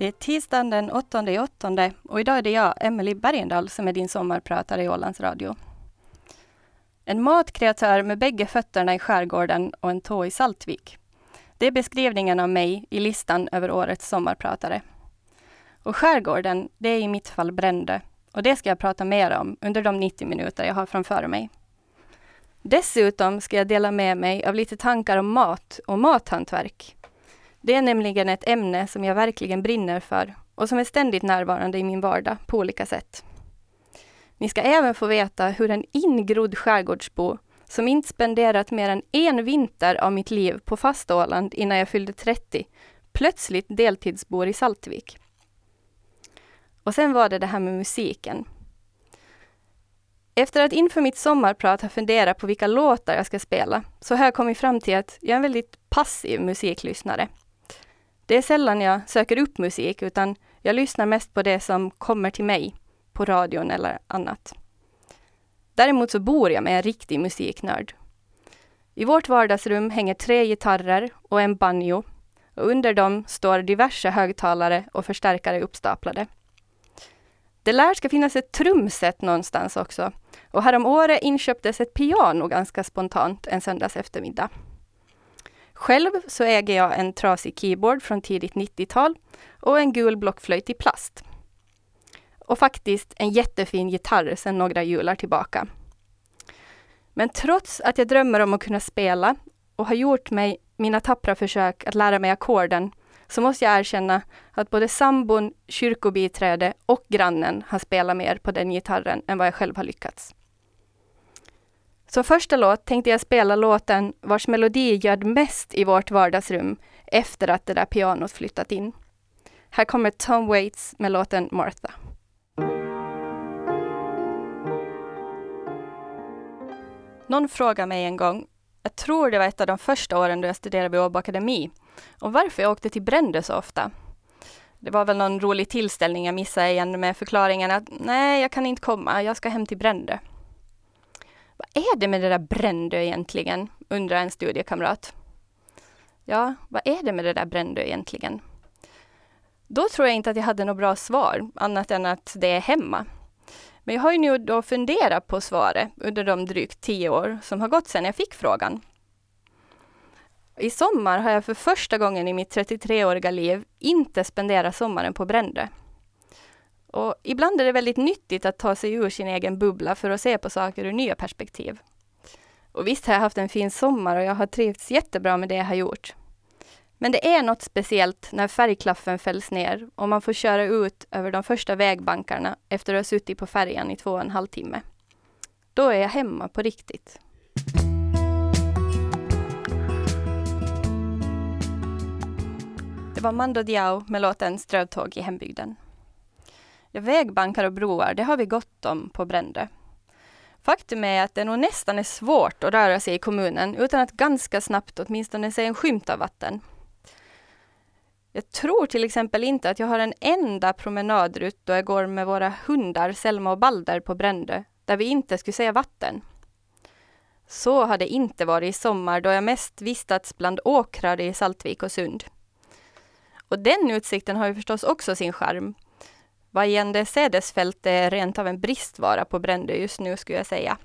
Det är tisdagen den 8 augusti åttonde och idag är det jag, Emelie Bergendahl, som är din sommarpratare i Ålands Radio. En matkreatör med bägge fötterna i skärgården och en tå i Saltvik. Det är beskrivningen av mig i listan över årets sommarpratare. Och skärgården, det är i mitt fall Brände. Och det ska jag prata mer om under de 90 minuter jag har framför mig. Dessutom ska jag dela med mig av lite tankar om mat och mathantverk. Det är nämligen ett ämne som jag verkligen brinner för och som är ständigt närvarande i min vardag på olika sätt. Ni ska även få veta hur en ingrodd skärgårdsbo som inte spenderat mer än en vinter av mitt liv på fasta Åland innan jag fyllde 30, plötsligt deltidsbor i Saltvik. Och sen var det det här med musiken. Efter att inför mitt sommarprat ha funderat på vilka låtar jag ska spela, så har jag kommit fram till att jag är en väldigt passiv musiklyssnare. Det är sällan jag söker upp musik, utan jag lyssnar mest på det som kommer till mig, på radion eller annat. Däremot så bor jag med en riktig musiknörd. I vårt vardagsrum hänger tre gitarrer och en banjo. Och under dem står diverse högtalare och förstärkare uppstaplade. Det lär ska finnas ett trumset någonstans också. Och häromåret inköptes ett piano ganska spontant en söndags eftermiddag. Själv så äger jag en trasig keyboard från tidigt 90-tal och en gul blockflöjt i plast. Och faktiskt en jättefin gitarr sedan några jular tillbaka. Men trots att jag drömmer om att kunna spela och har gjort mig mina tappra försök att lära mig ackorden så måste jag erkänna att både sambon, kyrkobiträde och grannen har spelat mer på den gitarren än vad jag själv har lyckats. Som första låt tänkte jag spela låten vars melodi ljöd mest i vårt vardagsrum efter att det där pianot flyttat in. Här kommer Tom Waits med låten Martha. Någon frågade mig en gång, jag tror det var ett av de första åren då jag studerade vid Åbo Akademi, om varför jag åkte till Brände så ofta. Det var väl någon rolig tillställning jag missade igen med förklaringen att nej, jag kan inte komma, jag ska hem till Brände. Är det med det där Brändö egentligen? undrar en studiekamrat. Ja, vad är det med det där Brändö egentligen? Då tror jag inte att jag hade något bra svar, annat än att det är hemma. Men jag har ju nu då funderat på svaret under de drygt tio år som har gått sedan jag fick frågan. I sommar har jag för första gången i mitt 33-åriga liv inte spenderat sommaren på Brändö. Och ibland är det väldigt nyttigt att ta sig ur sin egen bubbla för att se på saker ur nya perspektiv. Och visst har jag haft en fin sommar och jag har trivts jättebra med det jag har gjort. Men det är något speciellt när färgklaffen fälls ner och man får köra ut över de första vägbankarna efter att ha suttit på färjan i två och en halv timme. Då är jag hemma på riktigt. Det var Mando Diao med låten Strövtåg i hembygden. Vägbankar och broar, det har vi gott om på Brände. Faktum är att det nog nästan är svårt att röra sig i kommunen utan att ganska snabbt åtminstone se en skymt av vatten. Jag tror till exempel inte att jag har en enda promenadrutt då jag går med våra hundar Selma och Balder på Brändö, där vi inte skulle se vatten. Så har det inte varit i sommar då jag mest vistats bland åkrar i Saltvik och Sund. Och den utsikten har ju förstås också sin charm. Vad sädesfält är rent av en bristvara på Brändö just nu skulle jag säga.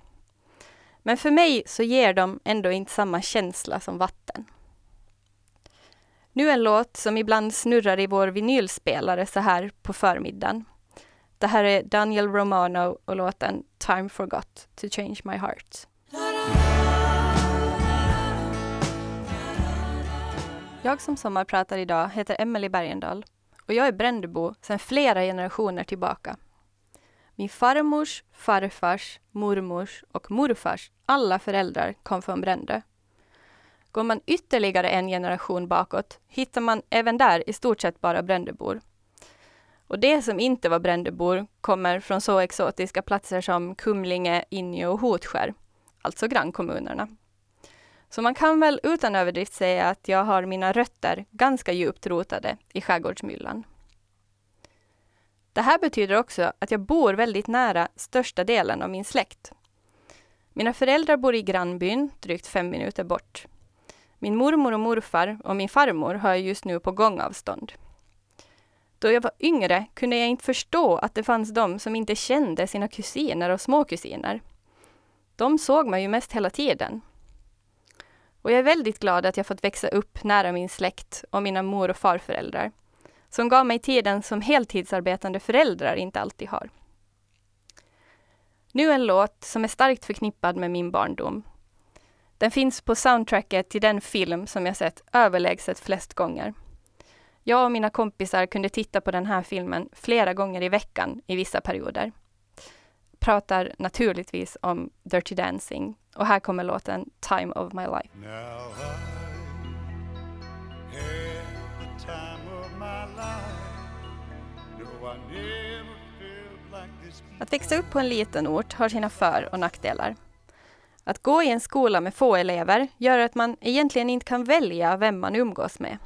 Men för mig så ger de ändå inte samma känsla som vatten. Nu en låt som ibland snurrar i vår vinylspelare så här på förmiddagen. Det här är Daniel Romano och låten Time Forgot to Change My Heart. Jag som sommarpratar idag heter Emelie Bergendahl och jag är Brändebo sedan flera generationer tillbaka. Min farmors, farfars, mormors och morfars alla föräldrar kom från Brände. Går man ytterligare en generation bakåt hittar man även där i stort sett bara Brändebor. Och det som inte var Brändebor kommer från så exotiska platser som Kumlinge, Injo och Hotskär, alltså grannkommunerna. Så man kan väl utan överdrift säga att jag har mina rötter ganska djupt rotade i skärgårdsmyllan. Det här betyder också att jag bor väldigt nära största delen av min släkt. Mina föräldrar bor i grannbyn, drygt fem minuter bort. Min mormor och morfar och min farmor har jag just nu på gångavstånd. Då jag var yngre kunde jag inte förstå att det fanns de som inte kände sina kusiner och småkusiner. De såg man ju mest hela tiden. Och jag är väldigt glad att jag fått växa upp nära min släkt och mina mor och farföräldrar, som gav mig tiden som heltidsarbetande föräldrar inte alltid har. Nu en låt som är starkt förknippad med min barndom. Den finns på soundtracket till den film som jag sett överlägset flest gånger. Jag och mina kompisar kunde titta på den här filmen flera gånger i veckan i vissa perioder. Pratar naturligtvis om Dirty Dancing och här kommer låten Time of My Life. Att växa upp på en liten ort har sina för och nackdelar. Att gå i en skola med få elever gör att man egentligen inte kan välja vem man umgås med.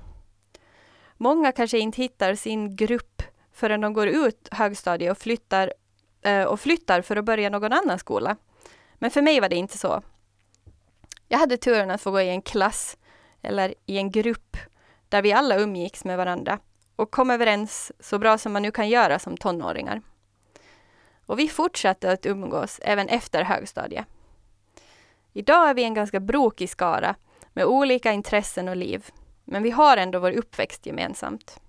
Många kanske inte hittar sin grupp förrän de går ut högstadiet och flyttar, Eh, och flyttar för att börja någon annan skola. Men för mig var det inte så. Jag hade turen att få gå i en klass, eller i en grupp, där vi alla umgicks med varandra och kom överens så bra som man nu kan göra som tonåringar. Och vi fortsatte att umgås även efter högstadiet. Idag är vi en ganska brokig skara med olika intressen och liv, men vi har ändå vår uppväxt gemensamt.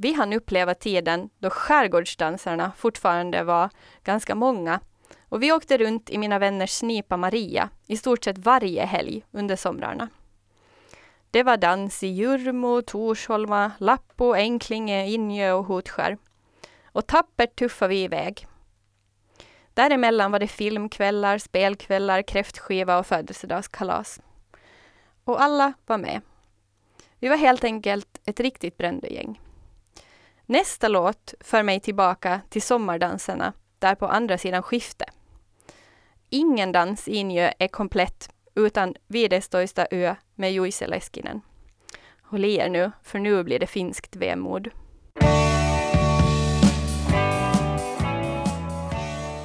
Vi hann uppleva tiden då skärgårdsdansarna fortfarande var ganska många och vi åkte runt i mina vänners Snipa Maria i stort sett varje helg under somrarna. Det var dans i Jurmo, Torsholma, Lappo, Enklinge, Injö och Hotskär. Och tappert tuffade vi iväg. Däremellan var det filmkvällar, spelkvällar, kräftskiva och födelsedagskalas. Och alla var med. Vi var helt enkelt ett riktigt Brändögäng. Nästa låt för mig tillbaka till sommardanserna där på andra sidan skifte. Ingen dans i Injö är komplett utan Videstoista ö med Juise Leskinen. Håll i er nu, för nu blir det finskt vemod.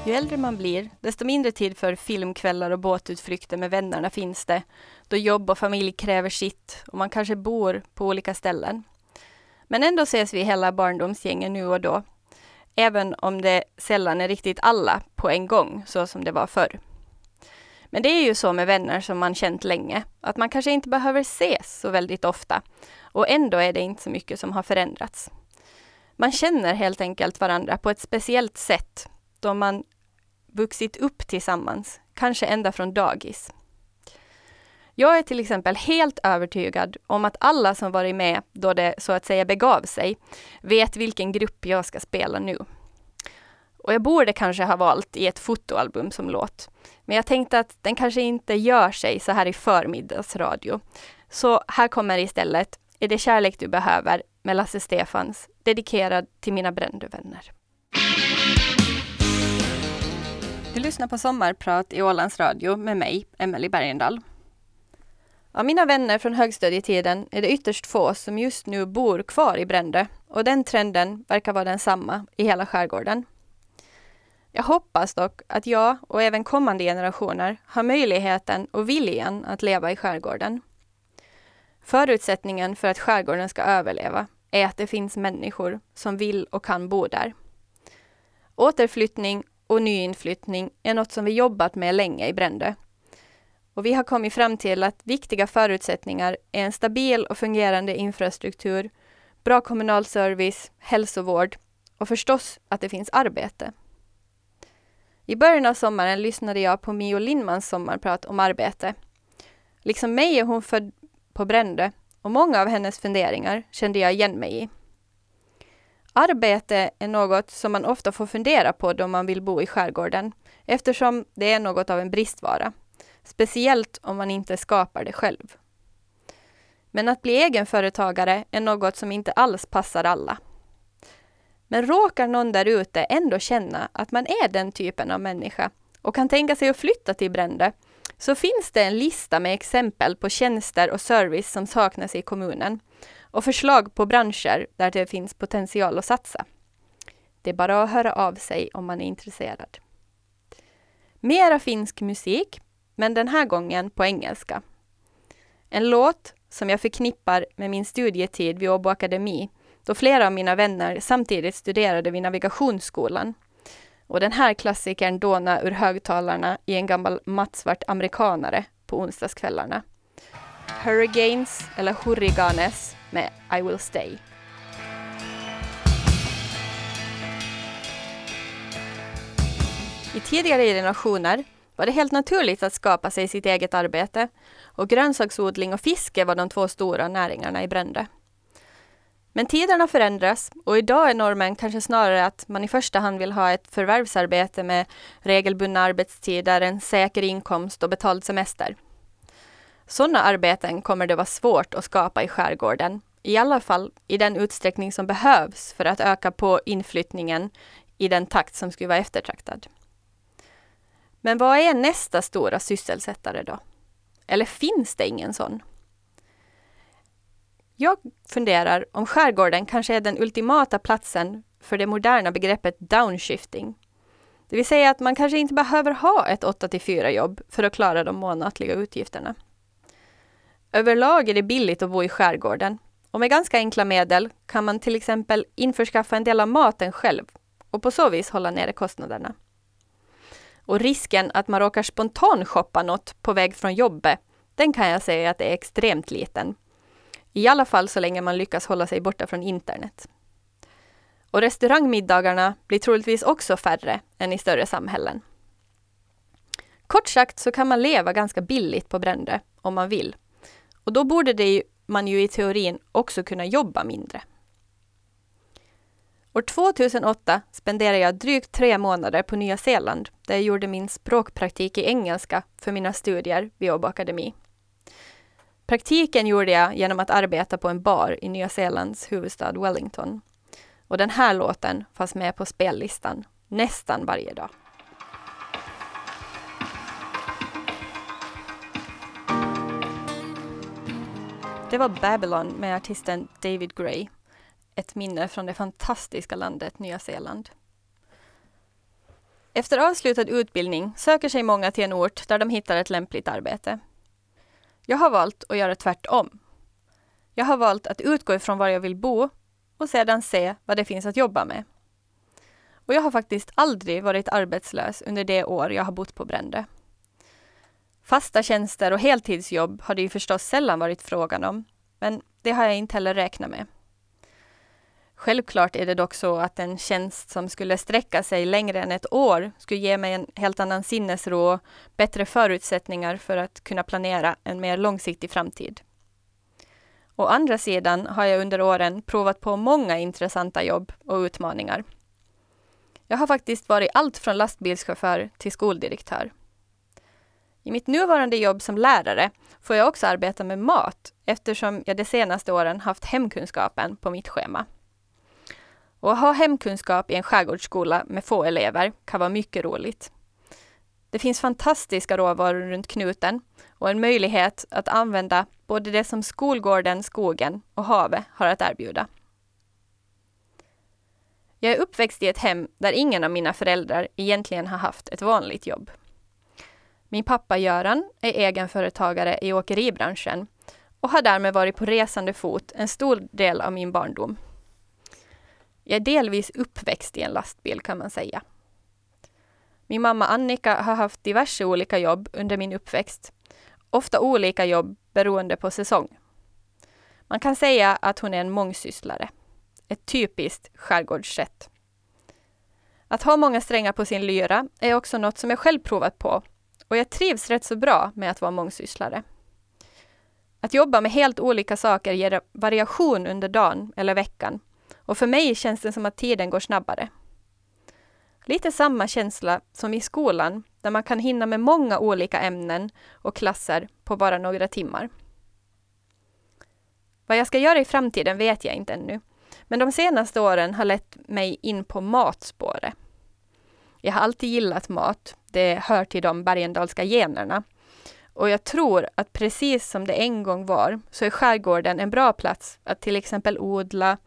Ju äldre man blir, desto mindre tid för filmkvällar och båtutflykter med vännerna finns det, då jobb och familj kräver sitt och man kanske bor på olika ställen. Men ändå ses vi hela barndomsgängen nu och då, även om det sällan är riktigt alla på en gång, så som det var förr. Men det är ju så med vänner som man känt länge, att man kanske inte behöver ses så väldigt ofta. Och ändå är det inte så mycket som har förändrats. Man känner helt enkelt varandra på ett speciellt sätt då man vuxit upp tillsammans, kanske ända från dagis. Jag är till exempel helt övertygad om att alla som varit med då det så att säga begav sig, vet vilken grupp jag ska spela nu. Och jag borde kanske ha valt i ett fotoalbum som låt. Men jag tänkte att den kanske inte gör sig så här i förmiddagsradio. Så här kommer istället Är det kärlek du behöver med Lasse Stefans, dedikerad till mina Brändövänner. Du lyssnar på Sommarprat i Ålands Radio med mig, Emelie Bergendahl. Av mina vänner från högstadietiden är det ytterst få som just nu bor kvar i Brändö och den trenden verkar vara densamma i hela skärgården. Jag hoppas dock att jag och även kommande generationer har möjligheten och viljan att leva i skärgården. Förutsättningen för att skärgården ska överleva är att det finns människor som vill och kan bo där. Återflyttning och nyinflyttning är något som vi jobbat med länge i Brändö. Och vi har kommit fram till att viktiga förutsättningar är en stabil och fungerande infrastruktur, bra kommunal service, hälsovård och förstås att det finns arbete. I början av sommaren lyssnade jag på Mio Lindmans sommarprat om arbete. Liksom mig är hon född på Brändö och många av hennes funderingar kände jag igen mig i. Arbete är något som man ofta får fundera på då man vill bo i skärgården eftersom det är något av en bristvara. Speciellt om man inte skapar det själv. Men att bli egenföretagare är något som inte alls passar alla. Men råkar någon där ute ändå känna att man är den typen av människa och kan tänka sig att flytta till Brände, så finns det en lista med exempel på tjänster och service som saknas i kommunen och förslag på branscher där det finns potential att satsa. Det är bara att höra av sig om man är intresserad. Mera finsk musik, men den här gången på engelska. En låt som jag förknippar med min studietid vid Åbo Akademi då flera av mina vänner samtidigt studerade vid navigationsskolan. Och den här klassikern dånar ur högtalarna i en gammal mattsvart amerikanare på onsdagskvällarna. Hurricanes eller Hurriganes med I will stay. I tidigare generationer var det helt naturligt att skapa sig sitt eget arbete och grönsaksodling och fiske var de två stora näringarna i Brände. Men tiderna förändras och idag är normen kanske snarare att man i första hand vill ha ett förvärvsarbete med regelbundna arbetstider, en säker inkomst och betald semester. Sådana arbeten kommer det vara svårt att skapa i skärgården, i alla fall i den utsträckning som behövs för att öka på inflyttningen i den takt som skulle vara eftertraktad. Men vad är nästa stora sysselsättare då? Eller finns det ingen sån? Jag funderar om skärgården kanske är den ultimata platsen för det moderna begreppet downshifting. Det vill säga att man kanske inte behöver ha ett 8 4 jobb för att klara de månatliga utgifterna. Överlag är det billigt att bo i skärgården och med ganska enkla medel kan man till exempel införskaffa en del av maten själv och på så vis hålla nere kostnaderna. Och risken att man råkar spontanshoppa något på väg från jobbet, den kan jag säga att det är extremt liten. I alla fall så länge man lyckas hålla sig borta från internet. Och restaurangmiddagarna blir troligtvis också färre än i större samhällen. Kort sagt så kan man leva ganska billigt på Brände om man vill. Och då borde det ju, man ju i teorin också kunna jobba mindre. År 2008 spenderade jag drygt tre månader på Nya Zeeland där jag gjorde min språkpraktik i engelska för mina studier vid Åbo Akademi. Praktiken gjorde jag genom att arbeta på en bar i Nya Zeelands huvudstad Wellington. Och den här låten fanns med på spellistan nästan varje dag. Det var Babylon med artisten David Gray ett minne från det fantastiska landet Nya Zeeland. Efter avslutad utbildning söker sig många till en ort där de hittar ett lämpligt arbete. Jag har valt att göra tvärtom. Jag har valt att utgå ifrån var jag vill bo och sedan se vad det finns att jobba med. Och jag har faktiskt aldrig varit arbetslös under det år jag har bott på Brände. Fasta tjänster och heltidsjobb har det ju förstås sällan varit frågan om, men det har jag inte heller räknat med. Självklart är det dock så att en tjänst som skulle sträcka sig längre än ett år skulle ge mig en helt annan sinnesro och bättre förutsättningar för att kunna planera en mer långsiktig framtid. Å andra sidan har jag under åren provat på många intressanta jobb och utmaningar. Jag har faktiskt varit allt från lastbilschaufför till skoldirektör. I mitt nuvarande jobb som lärare får jag också arbeta med mat eftersom jag de senaste åren haft hemkunskapen på mitt schema. Och att ha hemkunskap i en skärgårdsskola med få elever kan vara mycket roligt. Det finns fantastiska råvaror runt knuten och en möjlighet att använda både det som skolgården, skogen och havet har att erbjuda. Jag är uppväxt i ett hem där ingen av mina föräldrar egentligen har haft ett vanligt jobb. Min pappa Göran är egenföretagare i åkeribranschen och har därmed varit på resande fot en stor del av min barndom. Jag är delvis uppväxt i en lastbil kan man säga. Min mamma Annika har haft diverse olika jobb under min uppväxt. Ofta olika jobb beroende på säsong. Man kan säga att hon är en mångsysslare. Ett typiskt skärgårdssätt. Att ha många strängar på sin lyra är också något som jag själv provat på och jag trivs rätt så bra med att vara mångsysslare. Att jobba med helt olika saker ger variation under dagen eller veckan och för mig känns det som att tiden går snabbare. Lite samma känsla som i skolan, där man kan hinna med många olika ämnen och klasser på bara några timmar. Vad jag ska göra i framtiden vet jag inte ännu, men de senaste åren har lett mig in på matspåret. Jag har alltid gillat mat, det hör till de Bergendalska generna. Och jag tror att precis som det en gång var, så är skärgården en bra plats att till exempel odla,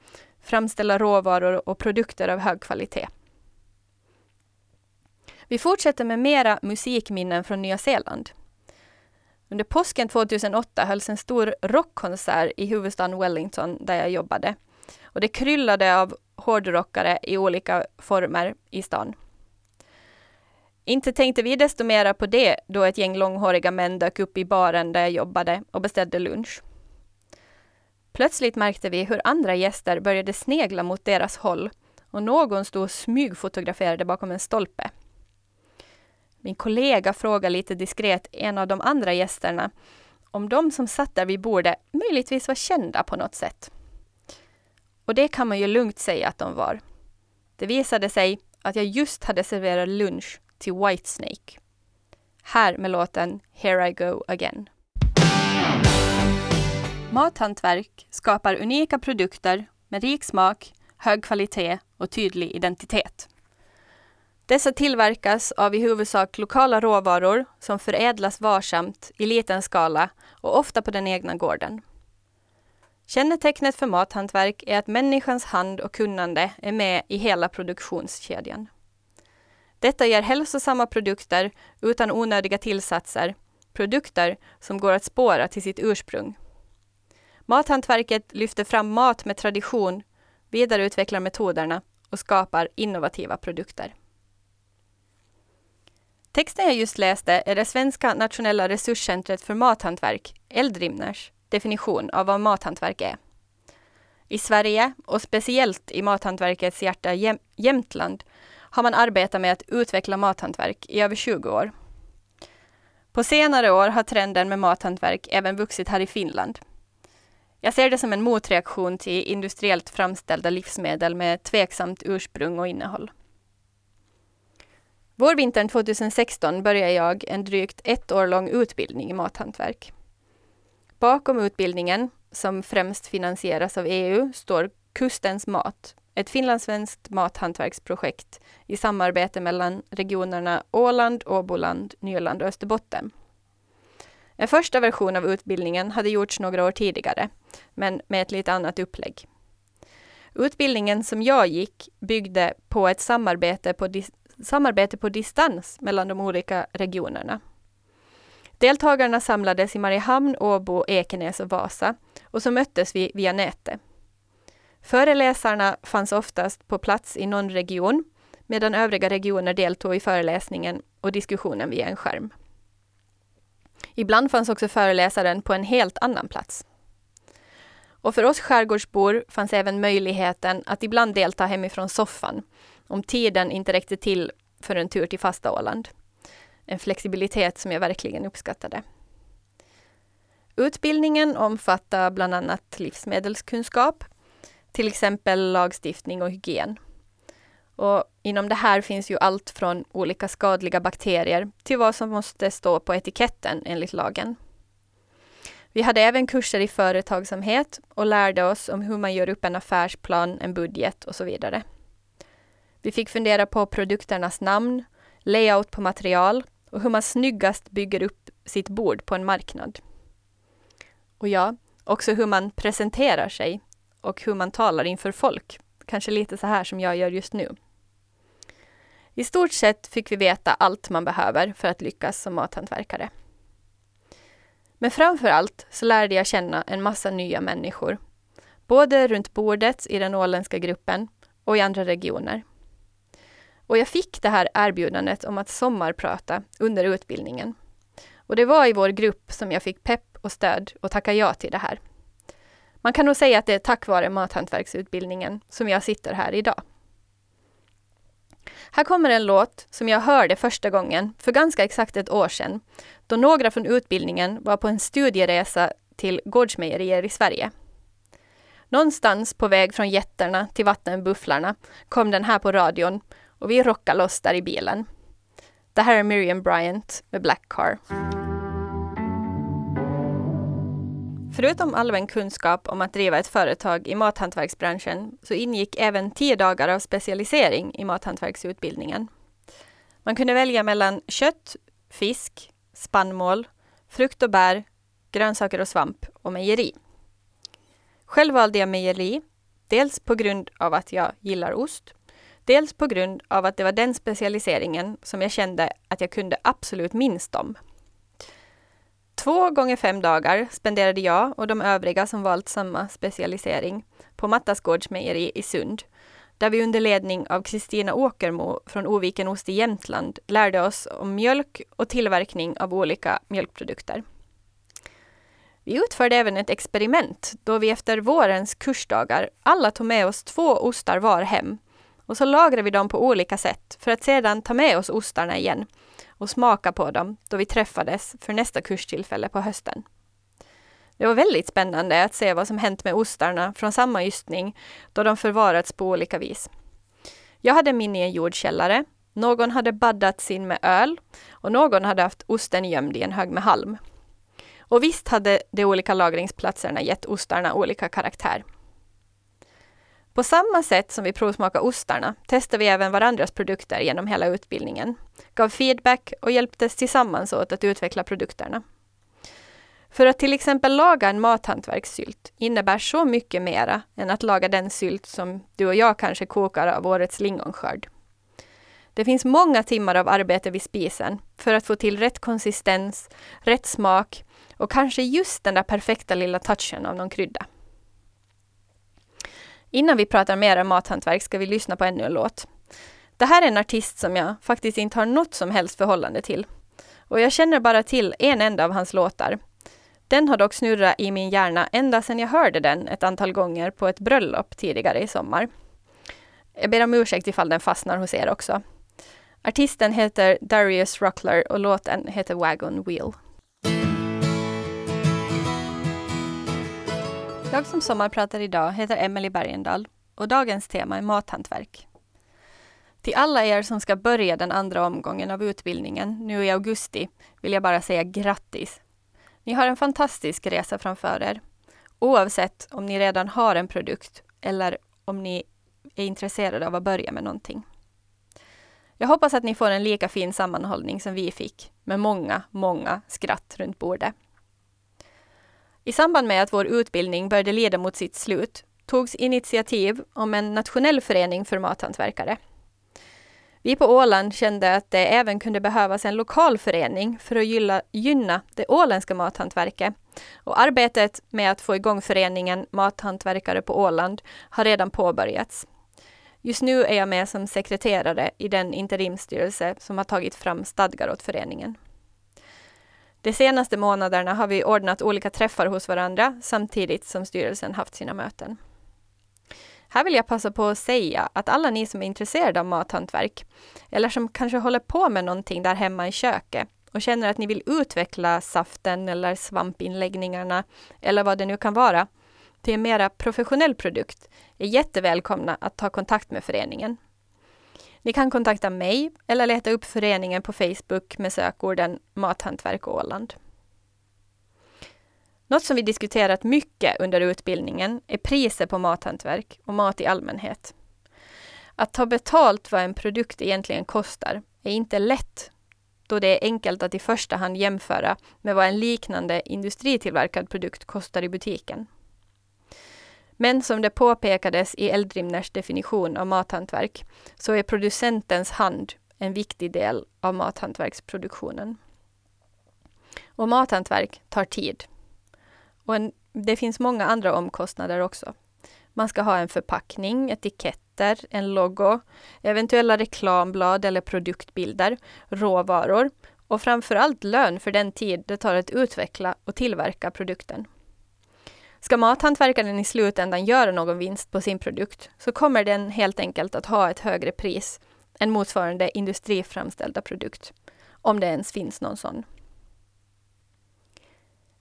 framställa råvaror och produkter av hög kvalitet. Vi fortsätter med mera musikminnen från Nya Zeeland. Under påsken 2008 hölls en stor rockkonsert i huvudstaden Wellington där jag jobbade. Och det kryllade av hårdrockare i olika former i stan. Inte tänkte vi desto mera på det då ett gäng långhåriga män dök upp i baren där jag jobbade och beställde lunch. Plötsligt märkte vi hur andra gäster började snegla mot deras håll och någon stod och smygfotograferade bakom en stolpe. Min kollega frågade lite diskret en av de andra gästerna om de som satt där vid bordet möjligtvis var kända på något sätt. Och det kan man ju lugnt säga att de var. Det visade sig att jag just hade serverat lunch till Whitesnake. Här med låten Here I Go Again. Mathantverk skapar unika produkter med rik smak, hög kvalitet och tydlig identitet. Dessa tillverkas av i huvudsak lokala råvaror som förädlas varsamt i liten skala och ofta på den egna gården. Kännetecknet för mathantverk är att människans hand och kunnande är med i hela produktionskedjan. Detta ger hälsosamma produkter utan onödiga tillsatser, produkter som går att spåra till sitt ursprung. Mathantverket lyfter fram mat med tradition, vidareutvecklar metoderna och skapar innovativa produkter. Texten jag just läste är det svenska nationella resurscentret för mathantverk, Eldrimners, definition av vad mathantverk är. I Sverige, och speciellt i mathantverkets hjärta Jäm Jämtland, har man arbetat med att utveckla mathantverk i över 20 år. På senare år har trenden med mathantverk även vuxit här i Finland. Jag ser det som en motreaktion till industriellt framställda livsmedel med tveksamt ursprung och innehåll. Vårvintern 2016 började jag en drygt ett år lång utbildning i mathantverk. Bakom utbildningen, som främst finansieras av EU, står Kustens mat, ett finlandssvenskt mathantverksprojekt i samarbete mellan regionerna Åland, Åboland, Nyland och Österbotten. En första version av utbildningen hade gjorts några år tidigare, men med ett lite annat upplägg. Utbildningen som jag gick byggde på ett samarbete på, samarbete på distans mellan de olika regionerna. Deltagarna samlades i Mariehamn, Åbo, Ekenäs och Vasa och så möttes vi via nätet. Föreläsarna fanns oftast på plats i någon region medan övriga regioner deltog i föreläsningen och diskussionen via en skärm. Ibland fanns också föreläsaren på en helt annan plats. Och för oss skärgårdsbor fanns även möjligheten att ibland delta hemifrån soffan om tiden inte räckte till för en tur till fasta Åland. En flexibilitet som jag verkligen uppskattade. Utbildningen omfattar bland annat livsmedelskunskap, till exempel lagstiftning och hygien. Och inom det här finns ju allt från olika skadliga bakterier till vad som måste stå på etiketten enligt lagen. Vi hade även kurser i företagsamhet och lärde oss om hur man gör upp en affärsplan, en budget och så vidare. Vi fick fundera på produkternas namn, layout på material och hur man snyggast bygger upp sitt bord på en marknad. Och ja, också hur man presenterar sig och hur man talar inför folk. Kanske lite så här som jag gör just nu. I stort sett fick vi veta allt man behöver för att lyckas som mathantverkare. Men framför allt så lärde jag känna en massa nya människor. Både runt bordet i den åländska gruppen och i andra regioner. Och jag fick det här erbjudandet om att sommarprata under utbildningen. Och det var i vår grupp som jag fick pepp och stöd och tacka ja till det här. Man kan nog säga att det är tack vare mathantverksutbildningen som jag sitter här idag. Här kommer en låt som jag hörde första gången för ganska exakt ett år sedan, då några från utbildningen var på en studieresa till gårdsmejerier i Sverige. Någonstans på väg från jätterna till vattenbufflarna kom den här på radion och vi rockade loss där i bilen. Det här är Miriam Bryant med Black Car. Förutom allmän kunskap om att driva ett företag i mathantverksbranschen så ingick även tio dagar av specialisering i mathantverksutbildningen. Man kunde välja mellan kött, fisk, spannmål, frukt och bär, grönsaker och svamp och mejeri. Själv valde jag mejeri, dels på grund av att jag gillar ost, dels på grund av att det var den specialiseringen som jag kände att jag kunde absolut minst om. Två gånger fem dagar spenderade jag och de övriga som valt samma specialisering på Mattas gårdsmejeri i Sund, där vi under ledning av Kristina Åkermo från Oviken Ost i Jämtland lärde oss om mjölk och tillverkning av olika mjölkprodukter. Vi utförde även ett experiment då vi efter vårens kursdagar alla tog med oss två ostar var hem och så lagrar vi dem på olika sätt för att sedan ta med oss ostarna igen och smaka på dem då vi träffades för nästa kurstillfälle på hösten. Det var väldigt spännande att se vad som hänt med ostarna från samma ystning då de förvarats på olika vis. Jag hade min i en jordkällare, någon hade baddat sin med öl och någon hade haft osten gömd i en hög med halm. Och visst hade de olika lagringsplatserna gett ostarna olika karaktär. På samma sätt som vi provsmakade ostarna testade vi även varandras produkter genom hela utbildningen, gav feedback och hjälptes tillsammans åt att utveckla produkterna. För att till exempel laga en mathantverkssylt innebär så mycket mera än att laga den sylt som du och jag kanske kokar av årets lingonskörd. Det finns många timmar av arbete vid spisen för att få till rätt konsistens, rätt smak och kanske just den där perfekta lilla touchen av någon krydda. Innan vi pratar mer om mathantverk ska vi lyssna på ännu en låt. Det här är en artist som jag faktiskt inte har något som helst förhållande till. Och jag känner bara till en enda av hans låtar. Den har dock snurrat i min hjärna ända sedan jag hörde den ett antal gånger på ett bröllop tidigare i sommar. Jag ber om ursäkt ifall den fastnar hos er också. Artisten heter Darius Ruckler och låten heter Wagon Wheel. Jag som sommarpratar idag heter Emelie Bergendahl och dagens tema är mathantverk. Till alla er som ska börja den andra omgången av utbildningen nu i augusti vill jag bara säga grattis. Ni har en fantastisk resa framför er. Oavsett om ni redan har en produkt eller om ni är intresserade av att börja med någonting. Jag hoppas att ni får en lika fin sammanhållning som vi fick, med många, många skratt runt bordet. I samband med att vår utbildning började leda mot sitt slut togs initiativ om en nationell förening för mathantverkare. Vi på Åland kände att det även kunde behövas en lokal förening för att gynna det åländska mathantverket. Och arbetet med att få igång föreningen Mathantverkare på Åland har redan påbörjats. Just nu är jag med som sekreterare i den interimstyrelse som har tagit fram stadgar åt föreningen. De senaste månaderna har vi ordnat olika träffar hos varandra samtidigt som styrelsen haft sina möten. Här vill jag passa på att säga att alla ni som är intresserade av mathantverk eller som kanske håller på med någonting där hemma i köket och känner att ni vill utveckla saften eller svampinläggningarna eller vad det nu kan vara till en mera professionell produkt är jättevälkomna att ta kontakt med föreningen. Ni kan kontakta mig eller leta upp föreningen på Facebook med sökorden Mathantverk Åland. Något som vi diskuterat mycket under utbildningen är priser på mathantverk och mat i allmänhet. Att ta betalt vad en produkt egentligen kostar är inte lätt då det är enkelt att i första hand jämföra med vad en liknande industritillverkad produkt kostar i butiken. Men som det påpekades i Eldrimners definition av mathantverk så är producentens hand en viktig del av mathantverksproduktionen. Och mathantverk tar tid. Och en, det finns många andra omkostnader också. Man ska ha en förpackning, etiketter, en logo, eventuella reklamblad eller produktbilder, råvaror och framförallt lön för den tid det tar att utveckla och tillverka produkten. Ska mathantverkaren i slutändan göra någon vinst på sin produkt så kommer den helt enkelt att ha ett högre pris än motsvarande industriframställda produkt, om det ens finns någon sån.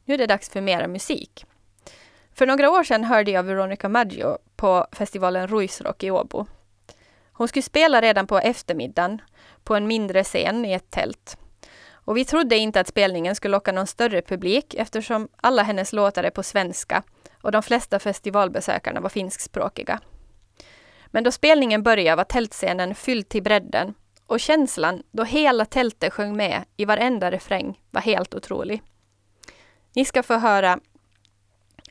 Nu är det dags för mera musik. För några år sedan hörde jag Veronica Maggio på festivalen Ruisrock i Åbo. Hon skulle spela redan på eftermiddagen på en mindre scen i ett tält. Och vi trodde inte att spelningen skulle locka någon större publik eftersom alla hennes låtar är på svenska och de flesta festivalbesökarna var finskspråkiga. Men då spelningen började var tältscenen fylld till bredden och känslan då hela tältet sjöng med i varenda refräng var helt otrolig. Ni ska få höra,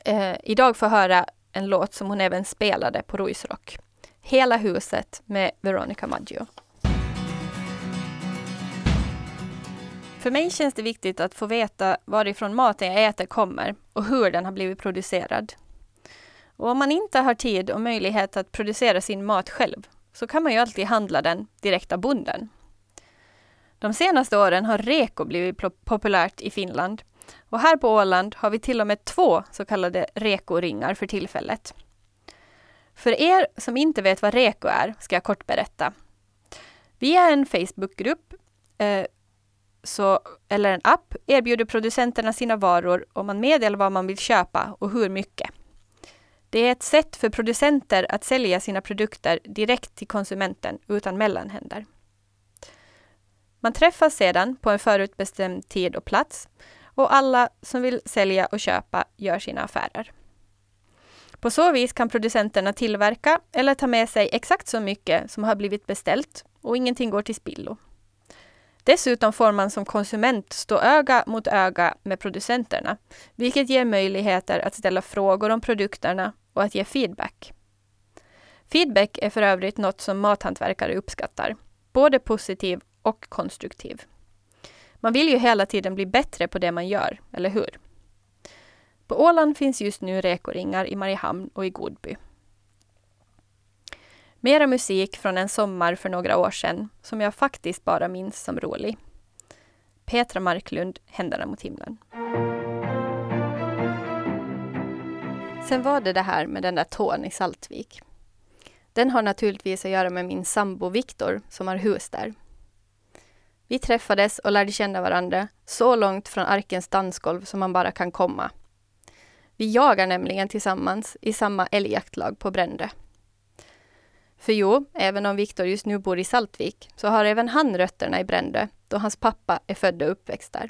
eh, idag få höra en låt som hon även spelade på Ruisrock. Hela huset med Veronica Maggio. För mig känns det viktigt att få veta varifrån maten jag äter kommer och hur den har blivit producerad. Och om man inte har tid och möjlighet att producera sin mat själv så kan man ju alltid handla den direkt av bonden. De senaste åren har reko blivit populärt i Finland och här på Åland har vi till och med två så kallade rekoringar för tillfället. För er som inte vet vad reko är ska jag kort berätta. Vi är en Facebookgrupp eh, så, eller en app erbjuder producenterna sina varor och man meddelar vad man vill köpa och hur mycket. Det är ett sätt för producenter att sälja sina produkter direkt till konsumenten utan mellanhänder. Man träffas sedan på en förutbestämd tid och plats och alla som vill sälja och köpa gör sina affärer. På så vis kan producenterna tillverka eller ta med sig exakt så mycket som har blivit beställt och ingenting går till spillo. Dessutom får man som konsument stå öga mot öga med producenterna, vilket ger möjligheter att ställa frågor om produkterna och att ge feedback. Feedback är för övrigt något som mathantverkare uppskattar, både positiv och konstruktiv. Man vill ju hela tiden bli bättre på det man gör, eller hur? På Åland finns just nu rekoringar i Mariehamn och i Godby. Mera musik från en sommar för några år sedan, som jag faktiskt bara minns som rolig. Petra Marklund, Händerna mot himlen. Sen var det det här med den där tån i Saltvik. Den har naturligtvis att göra med min sambo Viktor som har hus där. Vi träffades och lärde känna varandra så långt från arkens dansgolv som man bara kan komma. Vi jagar nämligen tillsammans i samma älgjaktlag på Brände. För jo, även om Viktor just nu bor i Saltvik, så har även han rötterna i Brändö, då hans pappa är född och uppväxt där.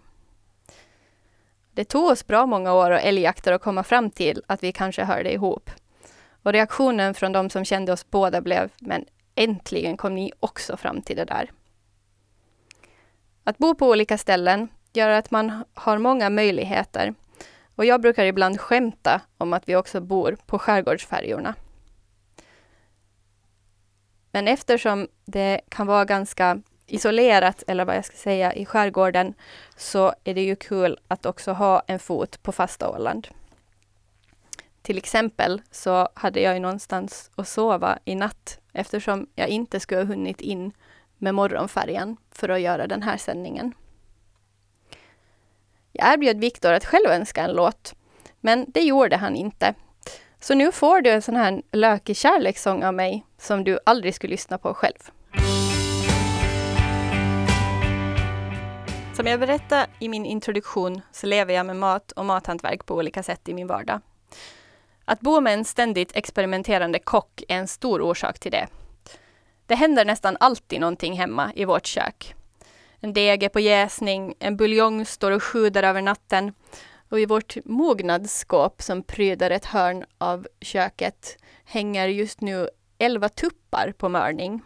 Det tog oss bra många år och älgjakter att komma fram till att vi kanske hörde ihop. Och reaktionen från de som kände oss båda blev, men äntligen kom ni också fram till det där. Att bo på olika ställen gör att man har många möjligheter. Och jag brukar ibland skämta om att vi också bor på skärgårdsfärjorna. Men eftersom det kan vara ganska isolerat, eller vad jag ska säga, i skärgården, så är det ju kul att också ha en fot på fasta Åland. Till exempel så hade jag ju någonstans att sova i natt eftersom jag inte skulle ha hunnit in med morgonfärjan för att göra den här sändningen. Jag erbjöd Viktor att själv önska en låt, men det gjorde han inte. Så nu får du en sån här lökig kärlekssång av mig som du aldrig skulle lyssna på själv. Som jag berättade i min introduktion så lever jag med mat och mathantverk på olika sätt i min vardag. Att bo med en ständigt experimenterande kock är en stor orsak till det. Det händer nästan alltid någonting hemma i vårt kök. En deg är på jäsning, en buljong står och sjuder över natten och i vårt mognadsskåp som pryder ett hörn av köket hänger just nu elva tuppar på mörning.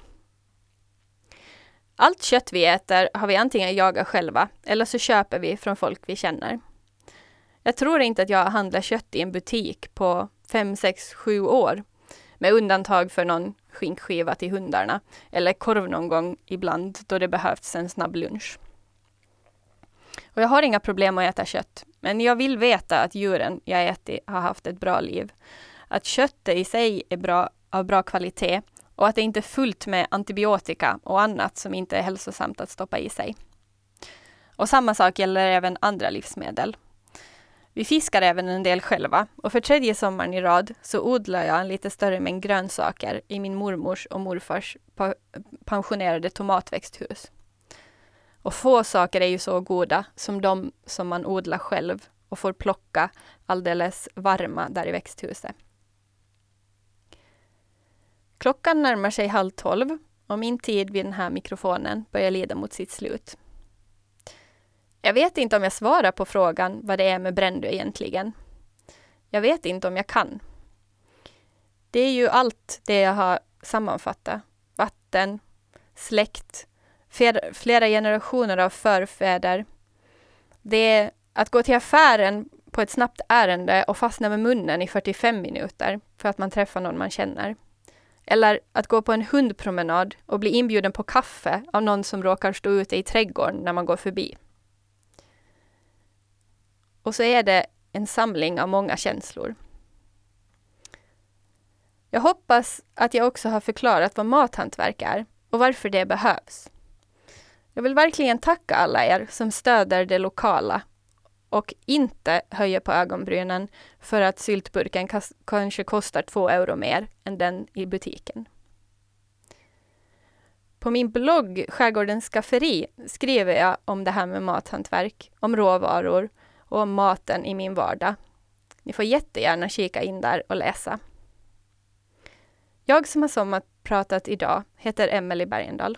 Allt kött vi äter har vi antingen jagat själva eller så köper vi från folk vi känner. Jag tror inte att jag har handlat kött i en butik på fem, sex, sju år. Med undantag för någon skinkskiva till hundarna eller korv någon gång ibland då det behövts en snabb lunch. Och jag har inga problem att äta kött, men jag vill veta att djuren jag ätit har haft ett bra liv. Att köttet i sig är bra, av bra kvalitet och att det inte är fullt med antibiotika och annat som inte är hälsosamt att stoppa i sig. Och samma sak gäller även andra livsmedel. Vi fiskar även en del själva och för tredje sommaren i rad så odlar jag en lite större mängd grönsaker i min mormors och morfars pensionerade tomatväxthus. Och få saker är ju så goda som de som man odlar själv och får plocka alldeles varma där i växthuset. Klockan närmar sig halv tolv och min tid vid den här mikrofonen börjar lida mot sitt slut. Jag vet inte om jag svarar på frågan vad det är med Brändö egentligen. Jag vet inte om jag kan. Det är ju allt det jag har sammanfattat. Vatten, släkt, flera generationer av förfäder. Det är att gå till affären på ett snabbt ärende och fastna med munnen i 45 minuter för att man träffar någon man känner. Eller att gå på en hundpromenad och bli inbjuden på kaffe av någon som råkar stå ute i trädgården när man går förbi. Och så är det en samling av många känslor. Jag hoppas att jag också har förklarat vad mathantverk är och varför det behövs. Jag vill verkligen tacka alla er som stöder det lokala och inte höjer på ögonbrynen för att syltburken kanske kostar två euro mer än den i butiken. På min blogg Skärgårdens skafferi skriver jag om det här med mathantverk, om råvaror och om maten i min vardag. Ni får jättegärna kika in där och läsa. Jag som har sommarpratat idag heter Emelie Bergendahl.